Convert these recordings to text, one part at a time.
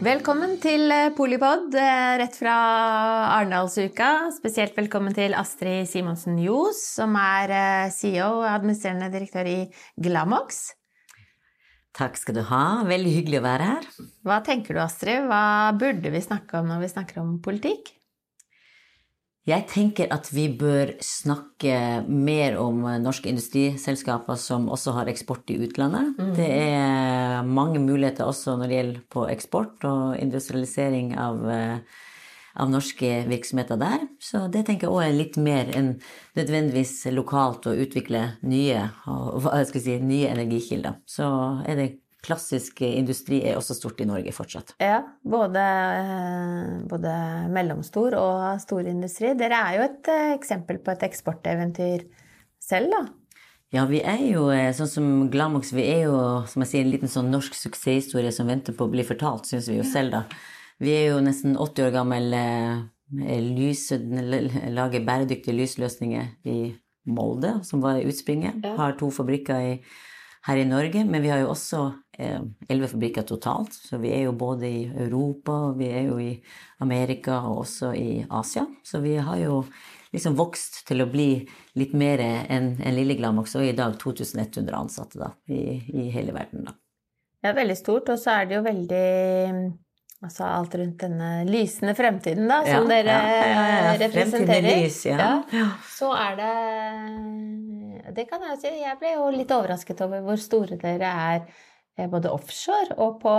Velkommen til eh, Polipod eh, rett fra Arendalsuka. Spesielt velkommen til Astrid Simonsen Johs, som er eh, CEO og administrerende direktør i Glamox. Takk skal du ha. Veldig hyggelig å være her. Hva tenker du, Astrid? Hva burde vi snakke om når vi snakker om politikk? Jeg tenker at vi bør snakke mer om norske industriselskaper som også har eksport i utlandet. Mm. Det er mange muligheter også når det gjelder på eksport og industrialisering av, av norske virksomheter der. Så det tenker jeg òg er litt mer enn nødvendigvis lokalt å utvikle nye, si, nye energikilder. Så er det klassisk industri er også stort i Norge fortsatt. Ja, både, både mellomstor og stor industri. Dere er jo et eh, eksempel på et eksporteventyr selv, da? Ja, vi er jo eh, sånn som Glamox, vi er jo som jeg sier, en liten sånn norsk suksesshistorie som venter på å bli fortalt, syns vi jo selv, da. Vi er jo nesten 80 år gammel, eh, lys, lager bæredyktige lysløsninger i Molde, som var utspringet. Har to fabrikker i her i Norge, men vi har jo også eh, elleve fabrikker totalt. Så vi er jo både i Europa, vi er jo i Amerika og også i Asia. Så vi har jo liksom vokst til å bli litt mer enn en Lille Glamox, og i dag 2100 ansatte da, i, i hele verden. da. Ja, veldig stort. Og så er det jo veldig Altså alt rundt denne lysende fremtiden, da, som ja, dere ja, ja, representerer. Lys, ja. Så er det Det kan jeg jo si. Jeg ble jo litt overrasket over hvor store dere er eh, både offshore og på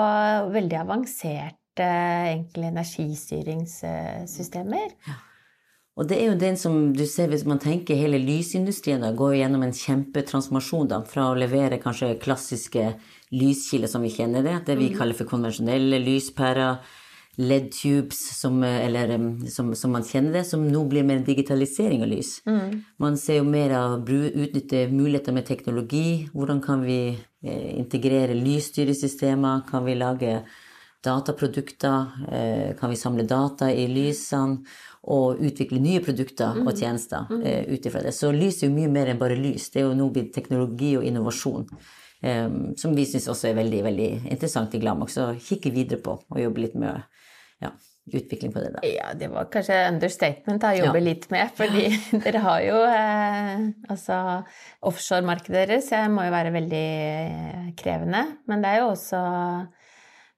veldig avanserte egentlig energistyringssystemer. Og det er jo den som du ser hvis man tenker hele lysindustrien da, går gjennom en kjempetransformasjon da, fra å levere kanskje klassiske lyskilder som vi kjenner det, det vi mm. kaller for konvensjonelle lyspærer, LED-tubes, som, eller, som, som, man kjenner det, som nå blir mer digitalisering av lys. Mm. Man ser jo mer av å utnytte muligheter med teknologi. Hvordan kan vi eh, integrere lysstyresystemer? Kan vi lage dataprodukter? Eh, kan vi samle data i lysene? Og utvikle nye produkter mm. og tjenester mm. eh, ut ifra det. Så lys er jo mye mer enn bare lys. Det er jo nå blitt teknologi og innovasjon. Um, som vi syns også er veldig veldig interessant i Glamox. Så kikke videre på og jobbe litt med ja, utvikling på det. da. Ja, det var kanskje understatement å jobbe ja. litt med. Fordi dere har jo eh, altså Offshoremarkedet deres må jo være veldig eh, krevende. Men det er jo også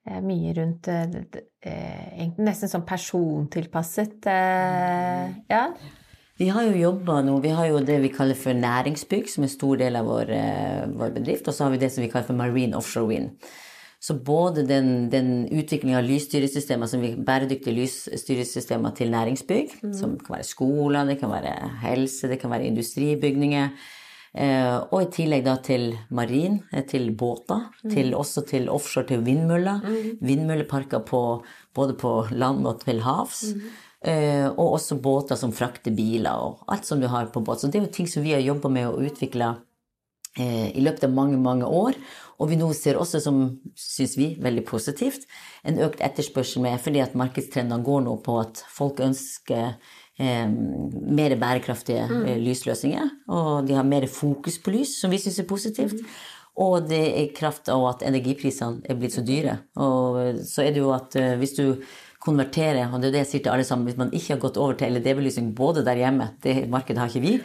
eh, mye rundt eh, nesten sånn persontilpasset eh, Ja. Vi har jo jobba nå Vi har jo det vi kaller for næringsbygg, som er en stor del av vår, eh, vår bedrift. Og så har vi det som vi kaller for marine offshore wind. Så både den, den utviklinga av lysstyresystemer, som vi, bæredyktige lysstyresystemer til næringsbygg, mm. som kan være skoler, det kan være helse, det kan være industribygninger, eh, og i tillegg da til marin, eh, til båter, mm. til, også til offshore, til vindmøller. Mm. Vindmølleparker på, både på land og til havs. Mm. Eh, og også båter som frakter biler og alt som du har på båt. Så det er jo ting som vi har jobba med å utvikle eh, i løpet av mange, mange år. Og vi nå ser også, som syns vi, veldig positivt, en økt etterspørsel med fordi at markedstrendene går nå på at folk ønsker eh, mer bærekraftige mm. Eh, lysløsninger. Og de har mer fokus på lys, som vi syns er positivt. Mm. Og det er kraft av at energiprisene er blitt så dyre. Og så er det jo at hvis du konvertere. Og det er det jeg sier til alle sammen, hvis man ikke har gått over til LED-belysning både der hjemme, det markedet har ikke vi,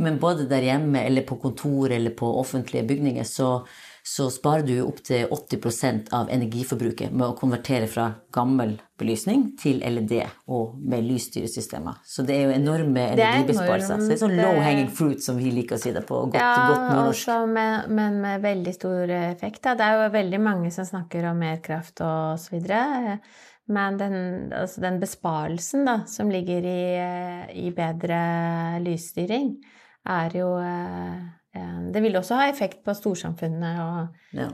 men både der hjemme eller på kontor eller på offentlige bygninger, så, så sparer du opptil 80% av energiforbruket med å konvertere fra gammel belysning til LED og med lysstyresystemer. Så det er jo enorme energibesparelser. Så det er sånn low hanging fruit, som vi liker å si det på godt, ja, godt nordnorsk. Med, men med veldig stor effekt. Da. Det er jo veldig mange som snakker om mer kraft og så videre. Men den, altså den besparelsen da, som ligger i, i, bedre lysstyring, er jo eh, Det vil også ha effekt på storsamfunnet og ja.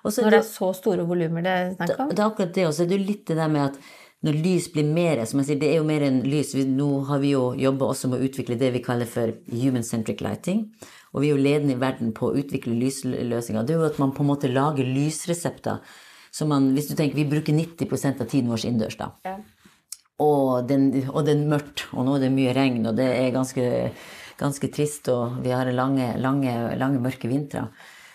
Også når det er så store volumer det er snakk om. Det, er akkurat det. Og så er det litt det der med at når lys blir mer som jeg sier, Det er jo mer enn lys. Nå har vi jo jobba også med å utvikle det vi kaller for human-centric lighting. Og vi er jo ledende i verden på å utvikle lysløsninger. Det er jo at man på en måte lager lysresepter. Så man, hvis du tenker, Vi bruker 90% av tiden vår innendørs. Ja. Og, den, og det er mørkt, og nå er det mye regn, og det er ganske, ganske trist, og vi har lange, lange, lange mørke vintre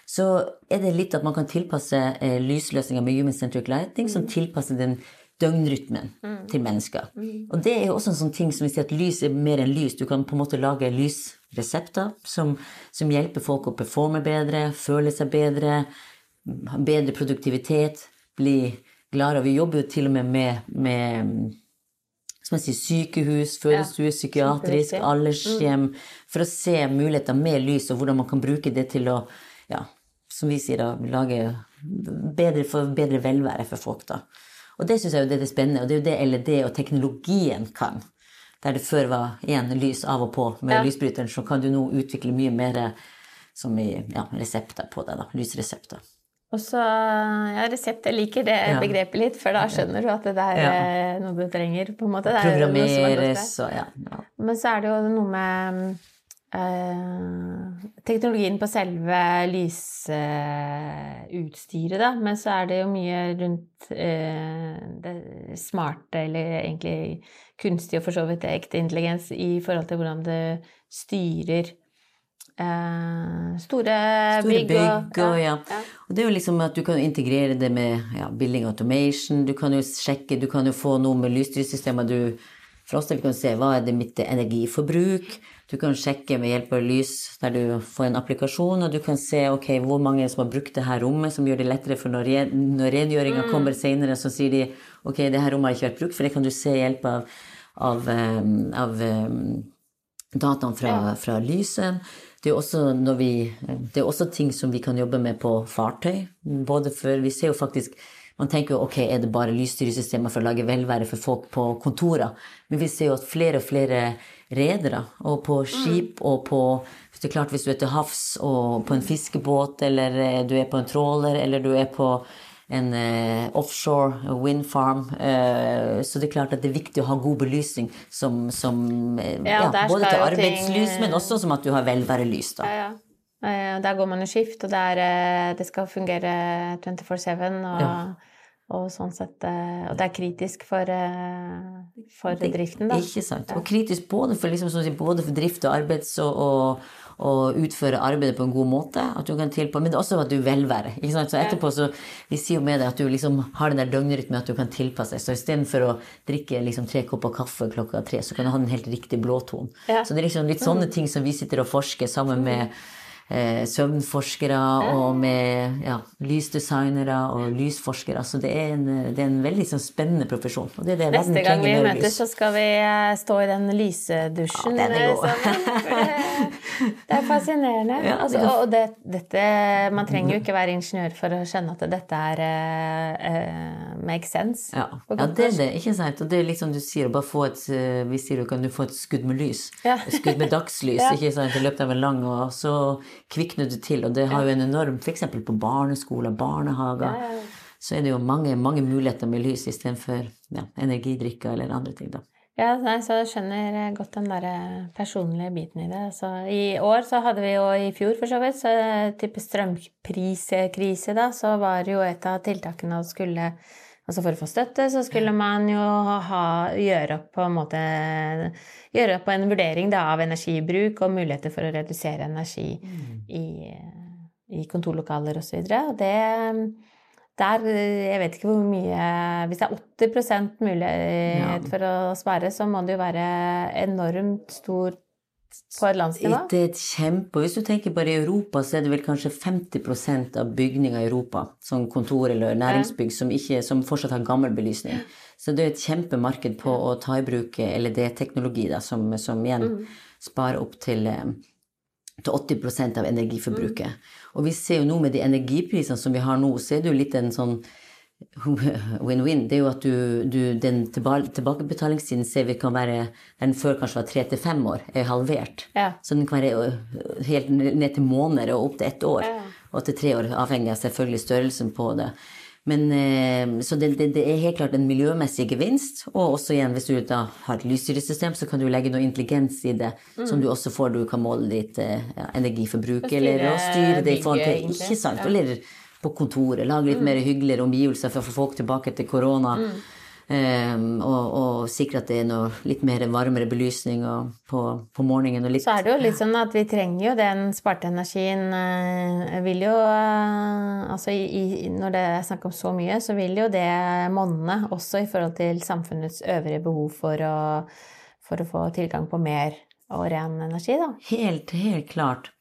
så er det litt at man kan tilpasse eh, lysløsninger med human-centric lighting, mm. som tilpasser den døgnrytmen mm. til mennesker. Mm. Og det er jo også en sånn ting som vi sier at lys er mer enn lys. Du kan på en måte lage lysresepter som, som hjelper folk å performe bedre, føle seg bedre, bedre produktivitet, bli gladere. Vi jobber jo til og med med, med som jeg sier, sykehus, fødestue, ja, psykiatrisk, aldershjem, mm. for å se muligheter med lys, og hvordan man kan bruke det til å ja, som vi sier, da, lage bedre, for bedre velvære for folk. da. Og det syns jeg jo det er spennende, og det er jo det LED og teknologien kan. Der det før var én lys av og på med ja. lysbryteren, så kan du nå utvikle mye mer som i ja, resepter på det. da, Lysresepter. Og så ja, resept, jeg liker det ja. begrepet litt, for da skjønner du at det er ja. Eh, noe du trenger. på en måte. Programmeres og ja, ja. Men så er det jo noe med Eh, teknologien på selve lysutstyret, da. Men så er det jo mye rundt eh, det smarte, eller egentlig kunstig og for så vidt ekte intelligens i forhold til hvordan det styrer eh, store, store bygg. og, og ja. ja. Og det er jo liksom at du kan integrere det med ja, building automation, du kan jo sjekke, du kan jo få noe med lysstyrsystemer du for oss vi kan se hva er det mitt energiforbruk. Du kan sjekke med hjelp av lys der du får en applikasjon, og du kan se ok, hvor mange som har brukt det her rommet, som gjør det lettere for når, når rengjøringa mm. kommer senere, så sier de ok, det her rommet har ikke vært brukt, for det kan du se hjelp av, av, um, av um, dataen fra, fra lyset. Det er, også vi, det er også ting som vi kan jobbe med på fartøy. Både for Vi ser jo faktisk man tenker jo ok, er det bare lysstyresystemer for å lage velvære for folk på kontorer? Men vi ser jo at flere og flere redere, og på skip og på Hvis det er klart hvis du er til havs og på en fiskebåt, eller eh, du er på en tråler, eller du er på en uh, offshore wind farm. Uh, så det er klart at det er viktig å ha god belysning som, som ja, ja, både til arbeidslys, ting... men også som at du har velværelys. Da. Ja, ja. Der går man i skift, og det, er, det skal fungere 24-7. og. Og sånn sett, eh, og det er kritisk for, eh, for driften, da. Ikke sant. Og kritisk både for, liksom, både for drift og arbeids og, og, og, utføre arbeidet på en god måte, at du kan tilpå, men også at du velvære. Ikke sant? Så etterpå så Vi sier jo med det at du liksom har den der døgnrytmen at du kan tilpasse deg. Så istedenfor å drikke liksom tre kopper kaffe klokka tre, så kan du ha den helt riktige blåtonen. Ja. Så det er liksom litt sånne mm. ting som vi sitter og forsker sammen med eh, søvnforskere og med ja, lysdesignere og lysforskere. Så det er en, det er en veldig sånn, spennende profesjon. Det det Neste gang vi møtes, så skal vi eh, stå i den lysedusjen ja, den sammen. Det er fascinerende. Ja, altså, og det, dette Man trenger jo ikke være ingeniør for å skjønne at dette er uh, make sense. Ja, ja det er det. Ikke sant? Og det er liksom du sier, bare få et Vi sier du kan du få et skudd med lys. Skudd med dagslys ikke sant? i løpet av en lang og så kvikner du til. Og det har jo en enorm F.eks. på barneskoler, barnehager. Ja, ja. Så er det jo mange, mange muligheter med lys istedenfor ja, energidrikker eller andre ting. da. Ja, nei, så jeg skjønner godt den der personlige biten i det. Så I år så hadde vi jo i fjor for så vidt så type strømpriskrise, da, så var jo et av tiltakene å skulle Altså for å få støtte så skulle man jo ha, gjøre opp på en måte Gjøre opp en vurdering da, av energibruk og muligheter for å redusere energi mm. i, i kontorlokaler osv. Og, så og det der Jeg vet ikke hvor mye Hvis det er 80% mulighet for å spare, så må det jo være enormt stort på et landsnivå? Det er et kjempe... Hvis du tenker bare i Europa, så er det vel kanskje 50% av bygninger i Europa, som kontor eller næringsbygg, som, ikke, som fortsatt har gammel belysning. Så det er et kjempemarked på å ta i bruk LED-teknologi, som, som, igjen mm. sparer opp til, eh, til 80 av energiforbruket. Mm. Og vi ser jo nå med de energiprisene som vi har nå, så er det jo litt en sånn win-win, det er jo at du, du den tilbakebetalingstiden ser vi kan være Den før kanskje var tre til fem år, er halvert. Ja. Så den kan være helt ned til måneder og opp til ett år. Ja. Og til tre år, avhengig av selvfølgelig størrelsen på det. Men, eh, så det, det, det, er helt klart en miljømessig gevinst. Og også igjen, hvis du da har et lysstyresystem, så kan du legge noe intelligens i det, mm. som du også får. Du kan måle ditt ja, energiforbruk, eller styre det i forhold til Ikke sant? Ja. Eller på kontoret. Lage litt mm. mer hyggeligere omgivelser for å få folk tilbake til korona. Mm. Um, og, og, sikre at det er noe litt mer varmere belysning på, på, morgenen. Litt, så er det jo litt sånn at vi trenger jo den sparte energien. Uh, vil jo uh, Altså i, når det er snakk om så mye, så vil jo det monne også i forhold til samfunnets øvrige behov for å, for å få tilgang på mer og ren energi, da. Helt, helt klart.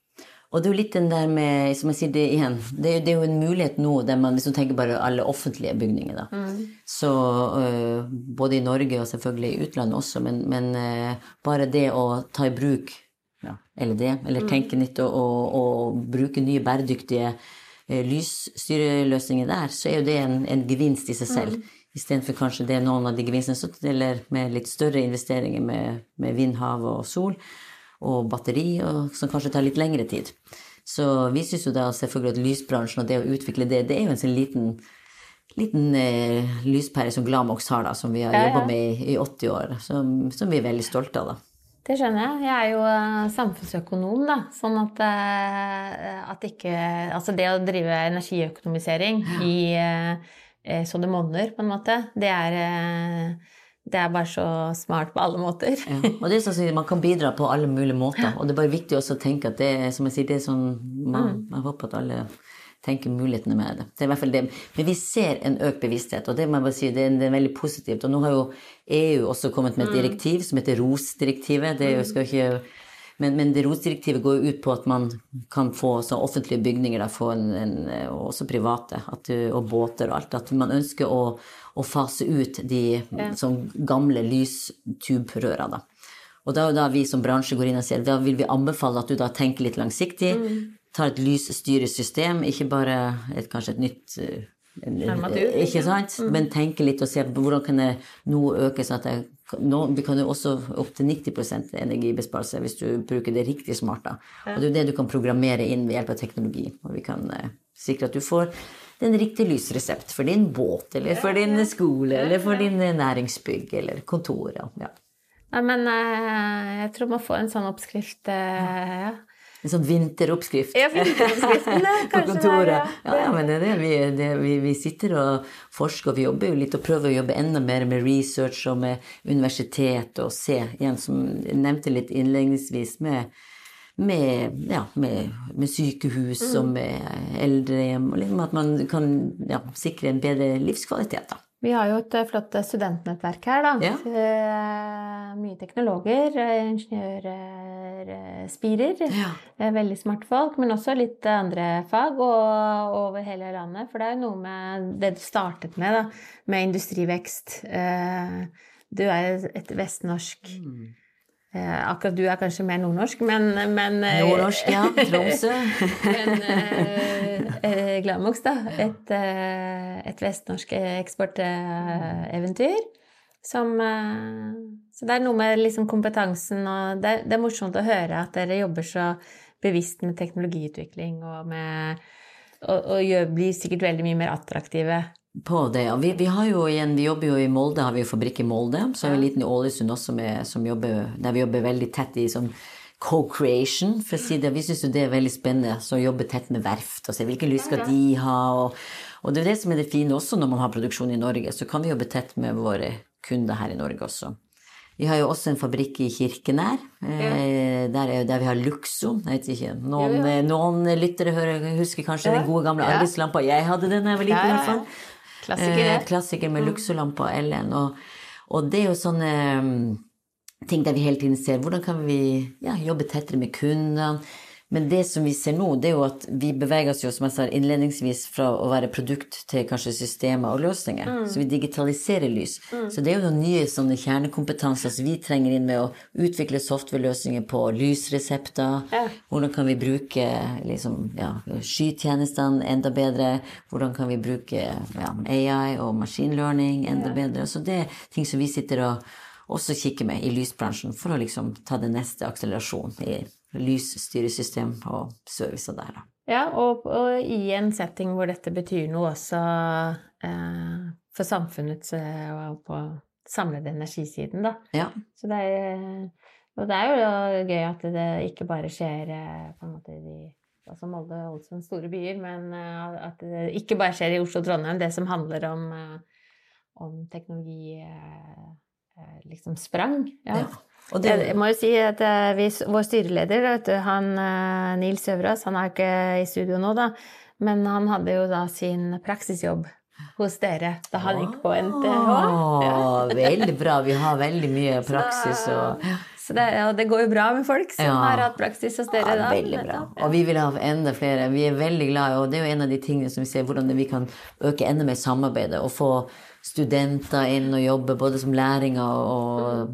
Og det er jo litt den der med som jeg sier det igjen, det er, det er jo en mulighet nå der man liksom tenker bare alle offentlige bygninger. da. Mm. Så uh, Både i Norge og selvfølgelig i utlandet også, men, men uh, bare det å ta i bruk ja, eller det, eller mm. tenke nytt og, og, og, bruke nye bæredyktige uh, lysstyreløsninger der, så er jo det en, en gevinst i seg selv. Mm. Istedenfor kanskje det er noen av de gevinstene eller med litt større investeringer med, med vind, hav og sol og batteri, og, som kanskje tar litt lengre tid. Så vi syns jo da selvfølgelig at lysbransjen og det å utvikle det, det er jo en sånn liten, liten eh, lyspære som Glamox har, da, som vi har ja, ja. jobba med i, i, 80 år, som, som, vi er veldig stolte av. da. Det skjønner jeg. Jeg er jo uh, samfunnsøkonom, da. Sånn at, uh, at ikke Altså det å drive energiøkonomisering i uh, så det monner, på en måte, det er det er bare så smart på alle måter. ja, og det er sånn at Man kan bidra på alle mulige måter. Og det er bare viktig også å tenke at det er som jeg sier, det er sånn man, mm. Jeg håper at alle tenker mulighetene med det. Det er i hvert fall det. Men vi ser en økt bevissthet, og det må jeg bare si, det er, det er veldig positivt. Og nå har jo EU også kommet med et mm. direktiv som heter ROS-direktivet. Det skal jo ikke men, men det ROS-direktivet går ut på at man kan få så offentlige bygninger, da, få en, en, også private, du, og båter og alt. At man ønsker å, å fase ut de ja. sånn gamle lystuberøra, da. Og da, da vi som bransje går inn og sier da vil vi anbefale at du da tenker litt langsiktig. Mm. Tar et lysstyresystem, ikke bare et, kanskje et nytt en, Armatur, ikke sant? Mm. Men tenke litt og se hvordan kan det nå sånn at jeg, nå, Vi kan jo også opp til 90 energibesparelse hvis du bruker det riktig smart. da. Og det er jo det du kan programmere inn ved hjelp av teknologi. Og vi kan uh, sikre at du får den riktige lysresept for din båt, eller for din skole, eller for din næringsbygg eller kontor. Ja. ja men uh, jeg tror man får en sånn oppskrift. Ja en sånn vinteroppskrift ja, på kontoret. Ja, ja, men det er det. Vi, det, vi, vi, sitter og forsker, og vi jobber jo litt og prøver å jobbe enda mer med research og med universitet og se, igjen som jeg nevnte litt innledningsvis, med, med, ja, med, med sykehus mm. og med eldrehjem, og liksom at man kan ja, sikre en bedre livskvalitet. da. Vi har jo et eh, flott eh, studentnettverk her, da. Ja. Eh, mye teknologer, ingeniører, spirer. Ja. Veldig smarte folk, men også litt andre fag og over hele landet. For det er jo noe med det du startet med, da, med industrivekst. Du er et vestnorsk mm. Eh, akkurat du er kanskje mer nordnorsk, men, men eh, Nordnorsk, ja. Tromsø. men eh, eh, Glamox, da. Et, et vestnorsk eksporteventyr. Som Så det er noe med liksom kompetansen og det, det, er morsomt å høre at dere jobber så bevisst med teknologiutvikling og med Og, og gjør, blir sikkert veldig mye mer attraktive på det. Og vi, vi, har jo igjen, vi jobber jo i Molde, har vi jo fabrikk i Molde. Så har vi en liten i Ålesund også med, som jobber, der vi jobber veldig tett i sånn co-creation. For å si det, Vi syns jo det er veldig spennende å jobbe tett med verft og se hvilken lys skal de ha. Og, og, det er det som er det fine også når man har produksjon i Norge. Så kan vi jobbe tett med våre kunder her i Norge også. Vi har jo også en fabrikk i Kirkenær, ja. Eh, der, der, vi har Luxo. Jeg vet ikke, Noen, ja, ja. noen lyttere husker kanskje den gode gamle arbeidslampa. Jeg hadde den da jeg var liten. Klassiker. Eh, klassiker med mm. Luxolampa og Ellen. Og, og, det er jo sånne um, ting der vi hele tiden ser hvordan kan vi ja, jobbe tettere med kundene men det som vi ser nå, det er jo at vi beveger oss jo, som jeg sa innledningsvis, fra å være produkt til kanskje systemer og løsninger. Mm. Så vi digitaliserer lys. Mm. Så det er jo noen nye sånne kjernekompetanser som vi trenger inn med å utvikle software-løsninger på lysresepter. Ja. Hvordan kan vi bruke liksom, ja, skytjenestene enda bedre? Hvordan kan vi bruke ja, AI og machine learning enda bedre? Så det er ting som vi sitter og også kikker med i lysbransjen for å liksom ta den neste akselerasjonen i lysstyresystem og servicer der, da. Ja, og, og, i en setting hvor dette betyr noe også eh, for samfunnets eh, og på samlede energisiden, da. Ja. Så det er, og det er jo gøy at det ikke bare skjer eh, på en måte i de altså Molde og Ålesund store byer, men eh, at det ikke bare skjer i Oslo og Trondheim, det som handler om, om teknologi liksom sprang. Ja. ja. Det... Jeg må jo si at vi, vår styreleder, han Nils Øvrås, han er ikke i studio nå, da, men han hadde jo da sin praksisjobb hos dere da han gikk på NTH. Ja. Veldig bra. Vi har veldig mye praksis og så det, ja, det, går jo bra med folk som ja. har hatt praksis hos dere. Ja, veldig bra. Og vi vil ha enda flere. Vi er veldig glade, og det er jo en av de tingene som vi ser hvordan vi kan øke enda mer samarbeidet og få studenter inn og jobbe både som læringer og,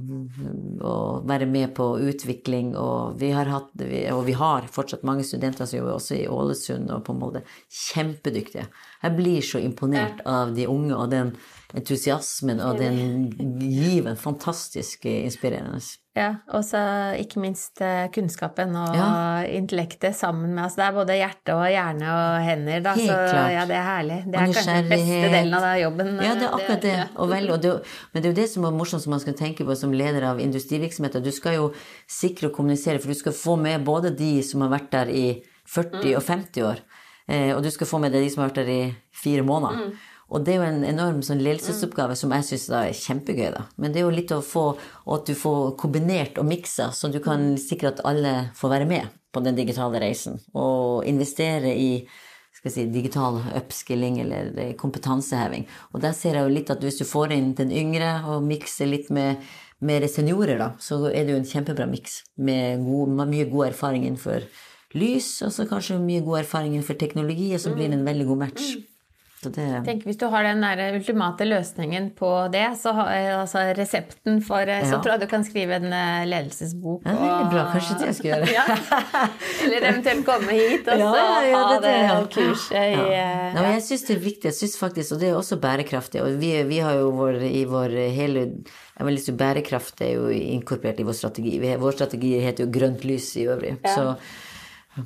og, være med på utvikling. Og vi, hatt, og vi har fortsatt mange studenter som jobber også i Ålesund og på Molde. Kjempedyktige. Jeg blir så imponert av de unge og den entusiasmen og den given. Fantastisk inspirerende. Ja, og så ikke minst eh, kunnskapen og ja. intellektet sammen med altså Det er både hjerte og hjerne og hender, da. Helt så klart. ja, det er herlig. Det er kanskje den beste delen av jobben. Ja, det er akkurat det. Og vel, og det men det er jo det som er morsomt som man skal tenke på som leder av industrivirksomheter. Du skal jo sikre og kommunisere, for du skal få med både de som har vært der i 40 mm. og 50 år, eh, og du skal få med deg de som har vært der i fire måneder. Mm. Og det er jo en enorm sånn ledelsesoppgave som jeg syns er kjempegøy. da. Men det er jo litt å få at du får kombinert og miksa, så du kan sikre at alle får være med på den digitale reisen. Og investere i skal si, digital upskilling eller kompetanseheving. Og der ser jeg jo litt at hvis du får inn den yngre og mikser litt med mer seniorer, da, så er det jo en kjempebra miks med, med, mye god erfaring innenfor lys, og så kanskje mye god erfaring innenfor teknologi, og så blir det en veldig god match. Mm. Det... Tenk, hvis du har den der ultimate løsningen på det, så eh, altså resepten for ja. Så tror jeg du kan skrive en eh, ledelsesbok. Ja, det er bra. Kanskje det jeg skal gjøre. ja. Eller eventuelt komme hit og ja, ja, ha det, kurset i ja. Nei, jeg syns det er viktig. Jeg synes faktisk, Og det er også bærekraftig. Og vi, vi har jo vår, i vår hele jeg vil si Bærekraft er jo inkorporert i vår strategi. Vår strategi heter jo Grønt lys i øvrig. Så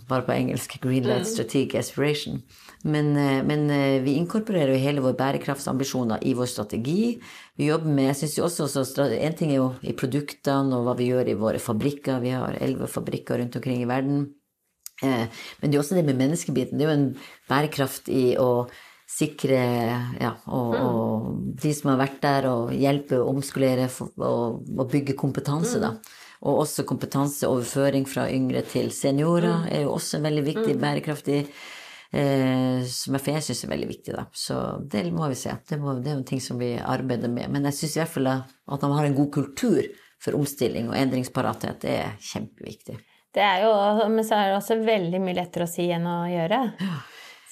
bare på engelsk Greenland mm. Strategic Aspiration. Men, eh, men, eh, vi inkorporerer jo hele våre bærekraftsambisjoner i vår strategi. Vi jobber med jeg synes jo også, så, En ting er jo i produktene og hva vi gjør i våre fabrikker. Vi har elleve fabrikker rundt omkring i verden. Eh, men det er også det med menneskebiten. Det er jo en bærekraft i å sikre ja, og, mm. og de som har vært der, og hjelpe og omskolere og, og bygge kompetanse, da. Mm. Og også kompetanseoverføring fra yngre til seniorer mm. er jo også en veldig viktig, bærekraftig eh, som jeg syns er veldig viktig. Da. Så det må vi se. Det, må, det er jo ting som vi arbeider med. Men jeg syns i hvert fall at man har en god kultur for omstilling og endringsparathet. Det er kjempeviktig. Det er jo, men så er det også veldig mye lettere å si enn å gjøre. Ja.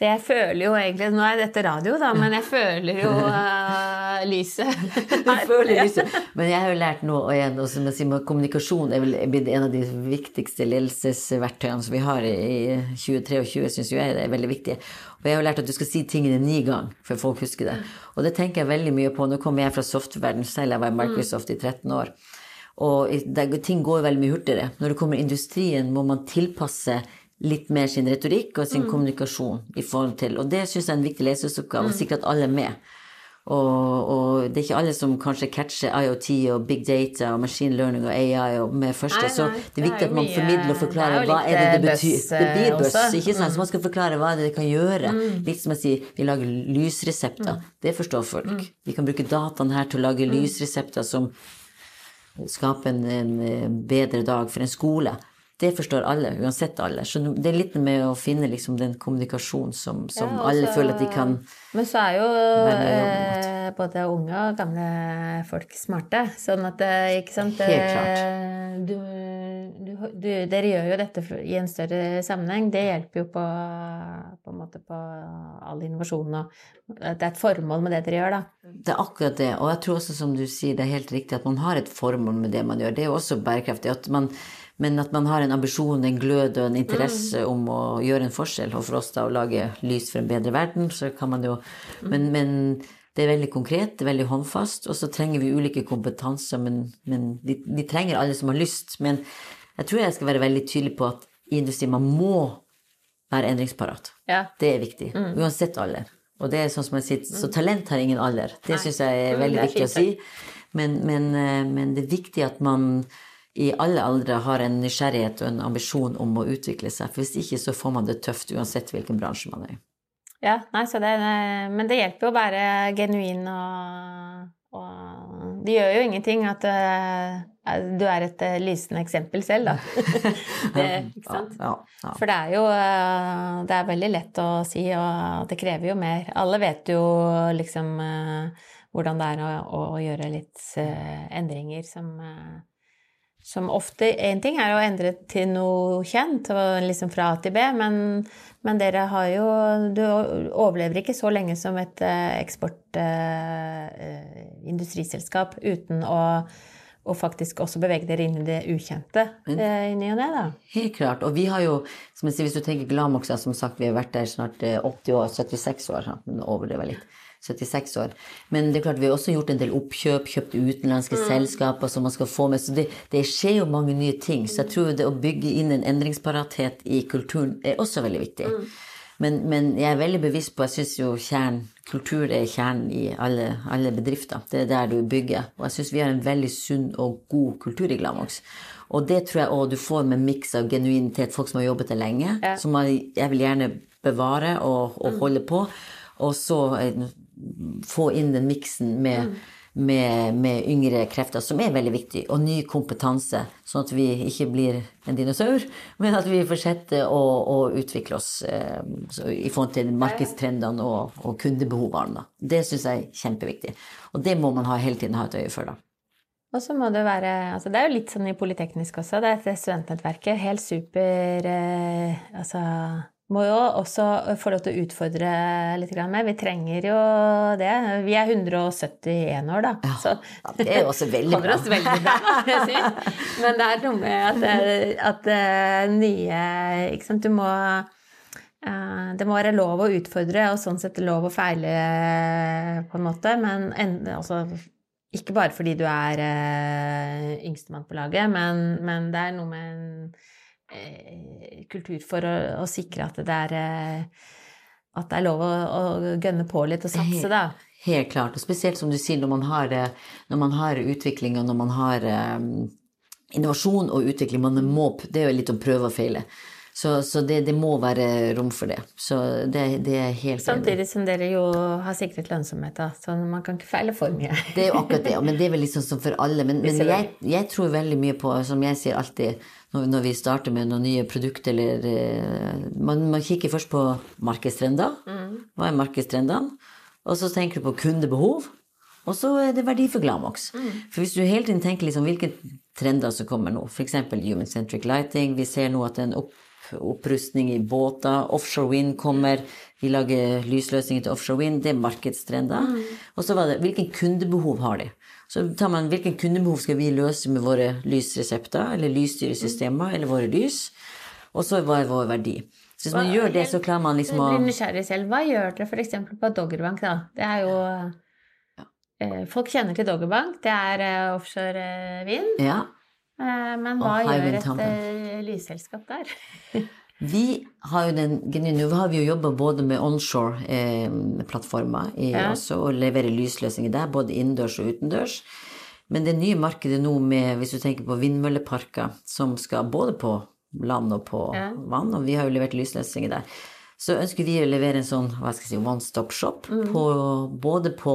Så jeg føler jo egentlig Nå er dette radio, da, men jeg føler jo uh, lyset. du føler lyset. Men jeg har jo lært nå, og igjen, også med, med kommunikasjon er vel blitt en av de viktigste ledelsesverktøyene som vi har i 2023, syns jeg det er veldig viktig. Og jeg har jo lært at du skal si tingene ni ganger før folk husker det. Og det tenker jeg veldig mye på. Nå kommer jeg fra softverden selv, jeg var i Microsoft i 13 år. Og ting går veldig mye hurtigere. Når det kommer industrien, må man tilpasse litt mer sin retorikk og sin mm. kommunikasjon i forhold til Og det syns jeg er en viktig leseoppgave. mm. sikre at alle er med. Og, og, det er ikke alle som kanskje catcher IoT og big data og machine learning og AI og med første. Nei, nei, så det er viktig at man formidler og forklarer hva er det det betyr. Det blir buss, ikke sant? Mm. Så man skal forklare hva det kan gjøre. Mm. Litt som jeg sier, vi lager lysresepter. Mm. Det forstår folk. Mm. Vi kan bruke dataen her til å lage lysresepter som skaper en, en bedre dag for en skole det forstår alle, uansett alder. Så det er litt med å finne liksom den kommunikasjonen som, som ja, også, alle føler at de kan Men så er jo eh, både unge og gamle folk smarte. Sånn at eh, Ikke sant Helt klart. Du, du, du, dere gjør jo dette i en større sammenheng. Det hjelper jo på, på på all innovasjon og Det er et formål med det dere gjør, da. Det er akkurat det. Og jeg tror også, som du sier, det er helt riktig at man har et formål med det man gjør. Det er jo også bærekraftig. at man men at man har en ambisjon, en glød og en interesse mm. om å gjøre en forskjell. Og for oss da å lage lys for en bedre verden, så kan man jo mm. men, men, det er veldig konkret, det er veldig håndfast. Og så trenger vi ulike kompetanser, men, men de, de, trenger alle som har lyst. Men jeg tror jeg skal være veldig tydelig på at i industrien man må være endringsparat. Ja. Det er viktig. Mm. Uansett alder. Og det er sånn som jeg sier, Så mm. talent har ingen alder. Det syns jeg er mm, veldig er viktig å si. Men, men, eh, men, det er viktig at man i alle aldre har en nysgjerrighet og en ambisjon om å utvikle seg. For hvis ikke så får man det tøft uansett hvilken bransje man er i. Ja, nei, det, men det hjelper jo å være genuin og, og Det gjør jo ingenting at uh, du er et uh, lysende eksempel selv, da. det, ikke sant? Ja, ja, ja. For det er jo Det er veldig lett å si, og det krever jo mer. Alle vet jo liksom hvordan det er å, å gjøre litt endringer som som ofte Én ting er å endre til noe kjent, liksom fra A til B, men, men, dere har jo Du overlever ikke så lenge som et eh, eksportindustriselskap eh, uten å, og faktisk også bevege dere inn i det ukjente eh, i ny og ne, da. Helt klart. Og vi har jo, som jeg sier, hvis du tenker Glamox, som sagt, vi har vært der snart 80 år, 76 år, men overdriver litt. 76 år. Men det er klart vi har også gjort en del oppkjøp, kjøpt utenlandske mm. selskaper som man skal få med. Så det, det, skjer jo mange nye ting. Så jeg tror det å bygge inn en endringsparathet i kulturen er også veldig viktig. Mm. Men, men, jeg er veldig bevisst på Jeg syns jo kjern, kultur er kjernen i alle, alle, bedrifter. Det er der du bygger. Og jeg syns vi har en veldig sunn og god kultur i Glamox. Og det tror jeg òg du får med miks av genuinitet, folk som har jobbet der lenge, ja. som jeg vil gjerne bevare og, og mm. holde på. Og så eh, få inn den miksen med, mm. med, med, yngre krefter, som er veldig viktig, og ny kompetanse, sånn at vi ikke blir en dinosaur, men at vi fortsetter å, å utvikle oss eh, i forhold til markedstrendene og, og kundebehovene. Det syns jeg er kjempeviktig. Og det må man ha hele tiden ha et øye for. da. Og så må det være altså Det er jo litt sånn i Politeknisk også. Det er et studentnettverket. Helt super eh, Altså må jo også få lov til å utfordre litt mer. Vi trenger jo det. Vi er 171 år, da. Ja, så det er jo også veldig bra. Oss veldig bra. Men det er noe med at, at eh, nye Ikke sant, du må eh, det må være lov å utfordre, og sånn sett lov å feile, på en måte. Men altså, ikke bare fordi du er yngstemann på laget, men, men, det er noe med en Eh, kultur for å, å, sikre at det er eh, at det er lov å, å gønne på litt og satse, da. Helt klart. Og spesielt som du sier, når man har, når man har utvikling, og når man har um, innovasjon og utvikling, man må, det er jo litt om prøve og feile. Så, så det, det, må være rom for det. Så det, det er helt Samtidig som dere jo har sikret lønnsomhet, da. Så man kan ikke feile for mye. det er jo akkurat det, men det er vel liksom som for alle. Men, men jeg, jeg, tror veldig mye på, som jeg sier alltid når, når vi starter med noen nye produkter eller eh, man, man, kikker først på markedstrender. Mm. Hva er markedstrendene? Og så tenker du på kundebehov. Og så er det verdi for Glamox. Mm. For hvis du hele tiden tenker liksom hvilke trender som kommer nå, f.eks. human centric lighting, vi ser nå at er opp opprustning i båter. Offshore wind kommer. Vi lager lysløsninger til offshore wind. Det er markedstrender. Mm. Og så var det hvilken kundebehov har de? Så tar man hvilken kundebehov skal vi løse med våre lysresepter eller lysstyresystemer eller våre lys? Og så hva er vår verdi? Så hvis man Hva, gjør det, så klarer man liksom å Jeg blir nysgjerrig selv. Hva gjør dere f.eks. på Doggerbank, da? Det er jo ja. Eh, folk kjenner til Doggerbank. Det er uh, offshore uh, vind. Ja. Eh, men hva gjør et uh, lysselskap der? vi har jo den Nå har vi jo jobba både med onshore-plattformer eh, ja. og leverer lysløsninger der, både innendørs og utendørs. Men det nye markedet nå med, hvis du tenker på vindmølleparker, som skal både på land og på ja. vann, og vi har jo levert lysløsninger der, så ønsker vi å levere en sånn hva skal jeg si, one stop shop mm. på, både på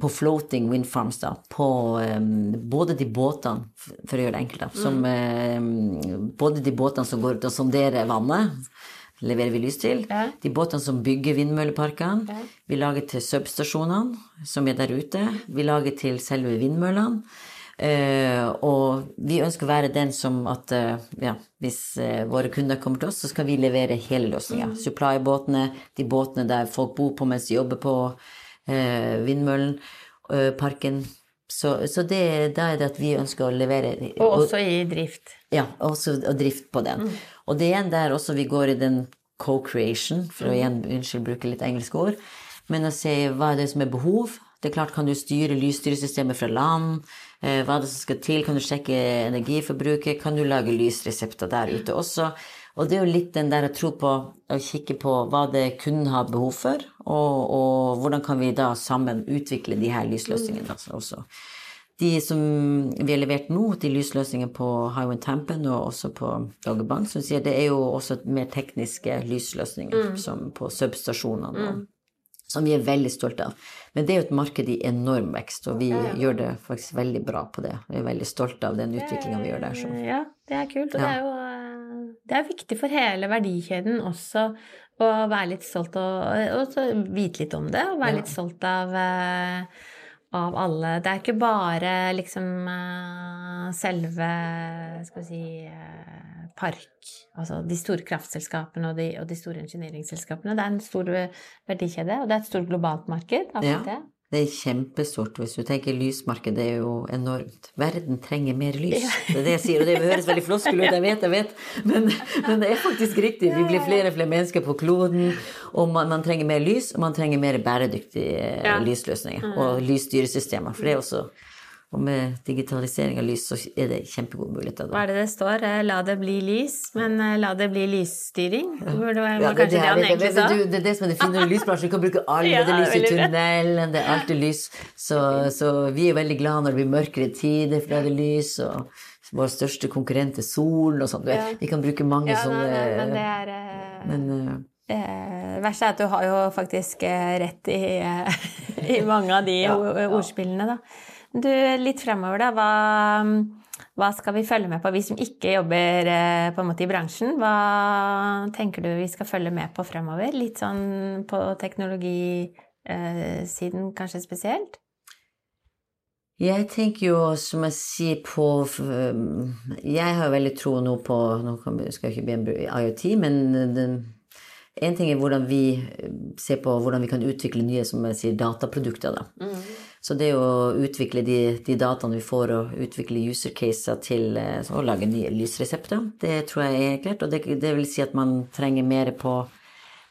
på floating wind farms, da, på um, både de båtene, for å gjøre det enkelt, da, som um, Både de båtene som går ut og sonderer vannet, leverer vi lys til. Ja. De båtene som bygger vindmølleparkene. Ja. Vi lager til substasjonene som er der ute. Vi lager til selve vindmøllene. Uh, og vi ønsker å være den som at uh, ja, hvis uh, våre kunder kommer til oss, så skal vi levere hele løsninga. Mm. Supply-båtene, de båtene der folk bor på mens de jobber på eh, vindmøllen, eh, parken. Så, så det, da er det at vi ønsker å levere Og også i drift. Ja, også og drift på den. Mm. Og det er igjen der også vi går i den co-creation, for å mm. igjen unnskyld, bruke litt engelske ord. Men å se hva er det som er behov. Det er klart, kan du styre lysstyresystemet fra land? Eh, hva er det som skal til? Kan du sjekke energiforbruket? Kan du lage lysresepter der ute også? Og det er jo litt den der å tro på å kikke på hva det kunden har behov for, og, og hvordan kan vi da sammen utvikle de her lysløsningene også. De som vi har levert nå, de lysløsningene på Highwind Tampen og også på Dogger Bank, som sier det er jo også mer tekniske lysløsninger, mm. som på substasjonene. Mm. Som vi er veldig stolte av. Men det er jo et marked i enorm vekst, og vi ja. gjør det faktisk veldig bra på det. Vi er veldig stolte av den utviklinga vi gjør der. Så. Ja, det er kult. Og ja. det er jo det er viktig for hele verdikjeden også å være litt stolt og, og vite litt om det, og være litt stolt av uh, av alle. Det er ikke bare liksom uh, selve skal vi si uh, park, altså de store kraftselskapene og de, og de store ingenieringsselskapene. Det er en stor verdikjede, og det er et stort globalt marked. Ja. Det. Det er kjempestort. Hvis du tenker lysmarkedet, er jo enormt. Verden trenger mer lys. Det er det jeg sier, og det høres veldig floskel ut, jeg vet, jeg vet. Men, men, det er faktisk riktig. Vi blir flere og flere mennesker på kloden, og man, man trenger mer lys, og man trenger mer bæredyktige ja. lysløsninger. Og lysstyresystemer. For det er også og med digitalisering av lys så er det kjempegode muligheter. Hva er det det står? Eh, la det bli lys, men eh, la det bli lysstyring? Ja, det, er det som er det fine med lysbransjen. Du kan bruke alle. Ja, det er lys i tunnelen, det er alltid lys. Så, så, vi er veldig glad når det blir mørkere tider, for da er det lys. og vår største konkurrent er solen og sånn. Ja. Vi kan bruke mange ja, sånne nei, Men det er uh... men, uh, det verste er at du har jo faktisk rett i, i mange av de ordspillene, da. Du, litt fremover, da. Hva, hva, skal vi følge med på, vi som ikke jobber eh, på en måte i bransjen? Hva tenker du vi skal følge med på fremover? Litt sånn på teknologisiden kanskje spesielt? Jeg tenker jo, som jeg sier på Jeg har veldig tro nå på Nå skal jeg ikke bli en IoT, men den, en ting er hvordan vi ser på hvordan vi kan utvikle nye som jeg sier, dataprodukter. da. Mm. Så det å utvikle de, de dataene vi får, og utvikle user caser til eh, å lage nye lysresepter, det tror jeg er klart. Og det, det vil si at man trenger mer på,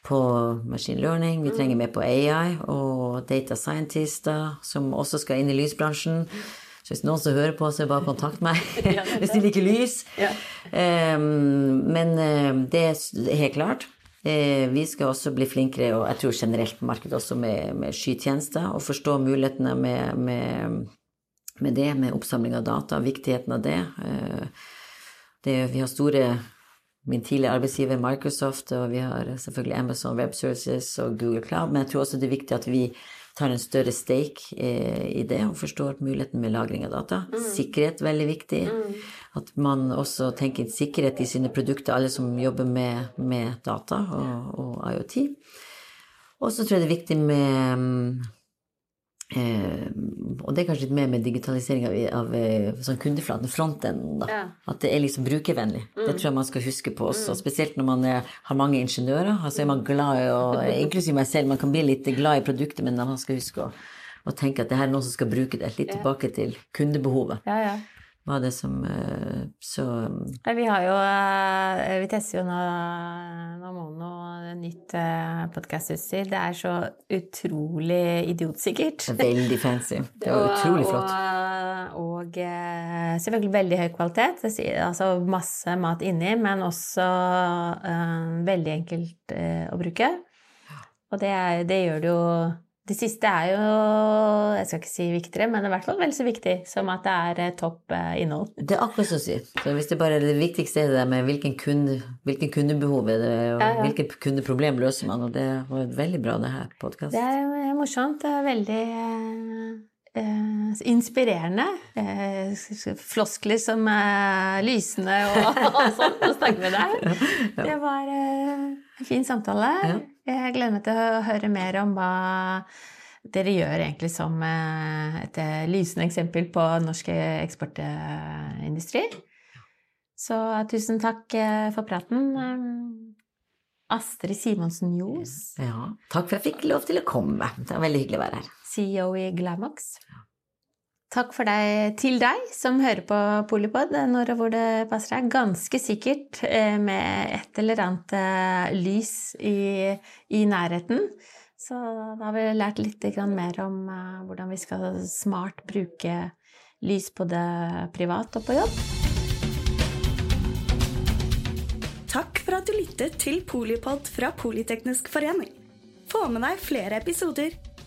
på machine learning, vi trenger mer på AI og data scientister, som også skal inn i lysbransjen. Så hvis noen som hører på, så bare kontakt meg hvis de liker lys. Um, men eh, det er helt klart. Eh, vi skal også bli flinkere, og jeg tror generelt på markedet også, med, med skytjenester, og forstå mulighetene med, med, med, det, med oppsamling av data, viktigheten av det. Eh, det vi har store Min tidligere arbeidsgiver Microsoft, og vi har selvfølgelig Amazon Web Services og Google Cloud, men jeg tror også det er viktig at vi tar en større stake eh, i det og forstår muligheten med lagring av data. Mm. Sikkerhet veldig viktig. Mm. At man også tenker sikkerhet i sine produkter, alle som jobber med, med data og, og IoT. Og så tror jeg det er viktig med Eh, og det er kanskje litt mer med digitalisering av, av eh, sånn kundeflaten, frontenden. Ja. At det er liksom brukervennlig. Mm. Det tror jeg man skal huske på også. Mm. Spesielt når man er, har mange ingeniører. Altså er man glad i å Inklusiv meg selv, man kan bli litt glad i produktet, men man skal huske å, å tenke at det her er noen som skal bruke det. Litt tilbake til kundebehovet. Ja, ja var det som eh, Så Vi har jo Vi tester jo nå, nå Mono nytt uh, podkastutstyr. Det er så utrolig idiotsikkert. Veldig fancy. Det var utrolig flott. Og, og uh, selvfølgelig veldig høy kvalitet. Altså masse mat inni, men også uh, veldig enkelt å bruke. Og det, er, det gjør det jo det siste er jo jeg skal ikke si viktigere, men i hvert fall vel så viktig som at det er eh, topp eh, innhold. Det er akkurat som å si. Så hvis det bare er det viktigste er det med hvilken, kunde, hvilken kundebehov er det, og ja, ja. hvilket kundeproblem løser man, og det var veldig bra, det her podkast. Det er morsomt. Det er veldig eh, inspirerende. Eh, floskler som er lysende og, og sånt å snakke med deg. Det var eh, en fin samtale. Jeg gleder meg til å høre mer om hva dere gjør egentlig som eh, et eh, lysende eksempel på norsk eksportindustri. Så tusen takk eh, for praten. Astrid Simonsen Johs. Ja, takk for at jeg fikk lov til å komme. Det var veldig hyggelig å være her. CEO i Glamox. Takk for deg til deg som hører på Polipod når og hvor det passer deg. Ganske sikkert eh, med et eller annet eh, lys i, i nærheten. Så da har vi lært litt mer om eh, hvordan vi skal smart bruke lys både privat og på jobb. Takk for at du lyttet til Polipod fra Politeknisk forening. Få med deg flere episoder,